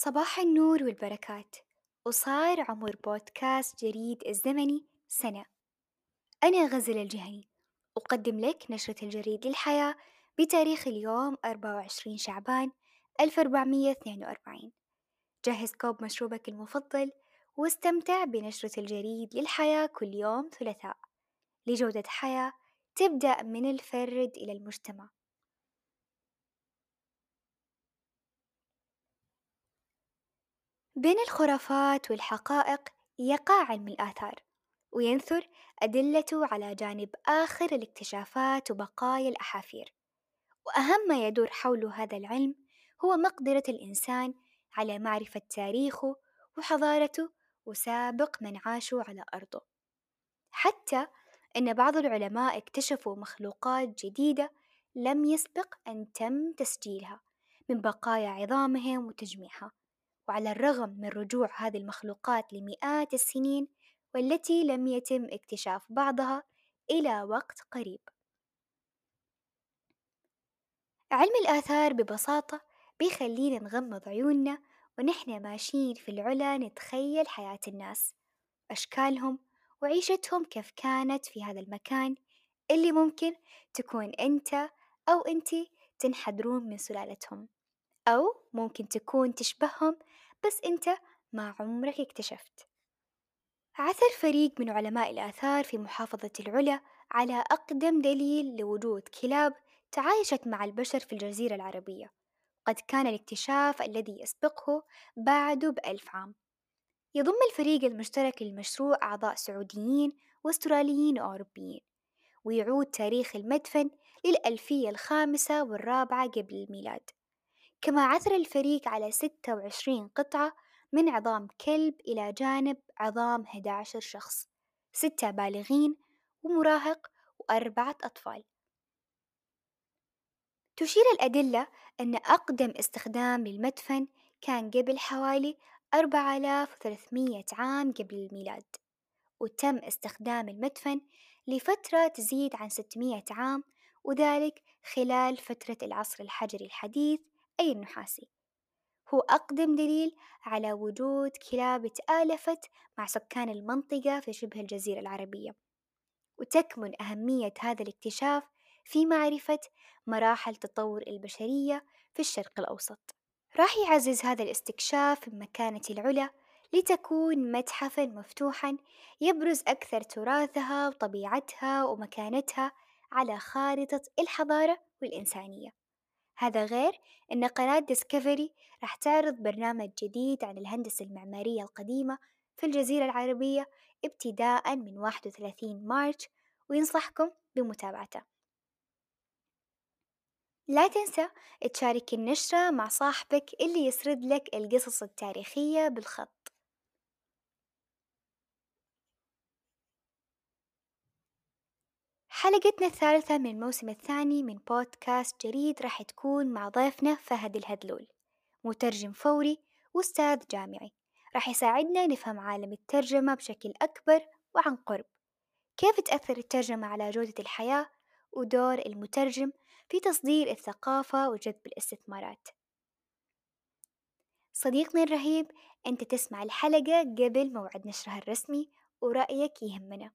صباح النور والبركات. وصار عمر بودكاست جريد الزمني سنة. أنا غزل الجهني. أقدم لك نشرة الجريد للحياة بتاريخ اليوم 24 شعبان 1442 جهز كوب مشروبك المفضل واستمتع بنشرة الجريد للحياة كل يوم ثلاثاء. لجودة حياة تبدأ من الفرد إلى المجتمع. بين الخرافات والحقائق يقع علم الآثار وينثر أدلته على جانب آخر الاكتشافات وبقايا الأحافير. وأهم ما يدور حول هذا العلم هو مقدرة الإنسان على معرفة تاريخه وحضارته وسابق من عاشوا على أرضه. حتى أن بعض العلماء اكتشفوا مخلوقات جديدة لم يسبق أن تم تسجيلها من بقايا عظامهم وتجميعها. وعلى الرغم من رجوع هذه المخلوقات لمئات السنين والتي لم يتم اكتشاف بعضها إلى وقت قريب. علم الآثار ببساطة بيخلينا نغمض عيوننا ونحن ماشيين في العلا نتخيل حياة الناس أشكالهم وعيشتهم كيف كانت في هذا المكان اللي ممكن تكون أنت أو أنتي تنحدرون من سلالتهم أو ممكن تكون تشبههم بس أنت ما عمرك اكتشفت. عثر فريق من علماء الآثار في محافظة العلا على أقدم دليل لوجود كلاب تعايشت مع البشر في الجزيرة العربية. قد كان الاكتشاف الذي يسبقه بعده بألف عام. يضم الفريق المشترك للمشروع أعضاء سعوديين وأستراليين وأوروبيين ويعود تاريخ المدفن للألفية الخامسة والرابعة قبل الميلاد. كما عثر الفريق على ستة وعشرين قطعة من عظام كلب إلى جانب عظام 11 شخص ستة بالغين ومراهق وأربعة أطفال. تشير الأدلة أن أقدم استخدام للمدفن كان قبل حوالي أربعة آلاف وثلاثمية عام قبل الميلاد وتم استخدام المدفن لفترة تزيد عن ستمية عام وذلك خلال فترة العصر الحجري الحديث أي النحاسي هو أقدم دليل على وجود كلاب تآلفت مع سكان المنطقة في شبه الجزيرة العربية وتكمن أهمية هذا الاكتشاف في معرفة مراحل تطور البشرية في الشرق الأوسط. راح يعزز هذا الاستكشاف من مكانة العلا لتكون متحفا مفتوحا يبرز أكثر تراثها وطبيعتها ومكانتها على خارطة الحضارة والإنسانية. هذا غير أن قناة ديسكفري راح تعرض برنامج جديد عن الهندسة المعمارية القديمة في الجزيرة العربية ابتداء من 31 مارس وينصحكم بمتابعته. لا تنسى تشارك النشرة مع صاحبك اللي يسرد لك القصص التاريخية بالخط. حلقتنا الثالثة من الموسم الثاني من بودكاست جريد راح تكون مع ضيفنا فهد الهدلول مترجم فوري وأستاذ جامعي. راح يساعدنا نفهم عالم الترجمة بشكل أكبر وعن قرب. كيف تأثر الترجمة على جودة الحياة ودور المترجم في تصدير الثقافة وجذب الاستثمارات؟ صديقنا الرهيب أنت تسمع الحلقة قبل موعد نشرها الرسمي ورأيك يهمنا.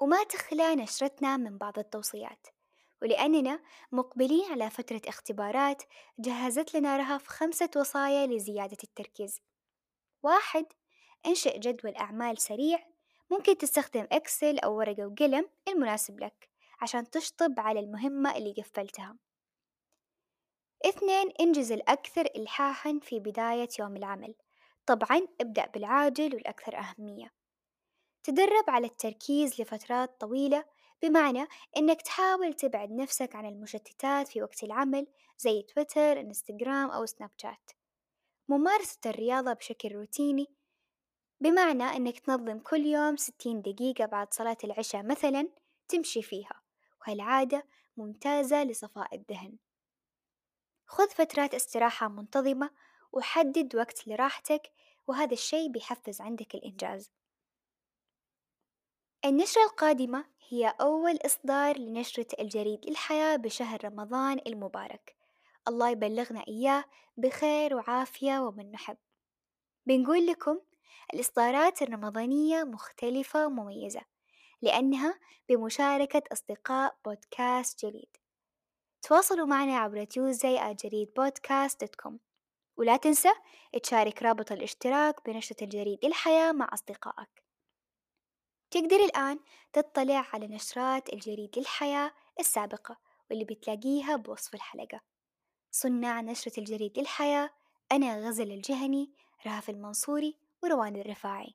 وما تخلى نشرتنا من بعض التوصيات ولأننا مقبلين على فترة اختبارات جهزت لنا رهف خمسة وصايا لزيادة التركيز. واحد انشئ جدول أعمال سريع ممكن تستخدم إكسل أو ورقة وقلم المناسب لك عشان تشطب على المهمة اللي قفلتها. اثنين انجز الأكثر إلحاحا في بداية يوم العمل. طبعا ابدأ بالعاجل والأكثر أهمية. تدرب على التركيز لفترات طويلة بمعنى إنك تحاول تبعد نفسك عن المشتتات في وقت العمل زي تويتر، إنستغرام أو سناب شات. ممارسة الرياضة بشكل روتيني بمعنى إنك تنظم كل يوم ستين دقيقة بعد صلاة العشاء مثلا تمشي فيها وهالعادة ممتازة لصفاء الذهن. خذ فترات استراحة منتظمة وحدد وقت لراحتك وهذا الشي بيحفز عندك الإنجاز. النشرة القادمة هي أول إصدار لنشرة الجريد للحياة بشهر رمضان المبارك، الله يبلغنا إياه بخير وعافية ومن نحب. بنقول لكم الإصدارات الرمضانية مختلفة ومميزة لأنها بمشاركة أصدقاء بودكاست جريد تواصلوا معنا عبر Tuesday جريد podcast dot com ولا تنسى تشارك رابط الاشتراك بنشرة الجريد للحياة مع أصدقائك. تقدر الآن تطلع على نشرات الجريد للحياة السابقة واللي بتلاقيها بوصف الحلقة. صناع نشرة الجريد للحياة أنا غزل الجهني رهف المنصوري وروان الرفاعي.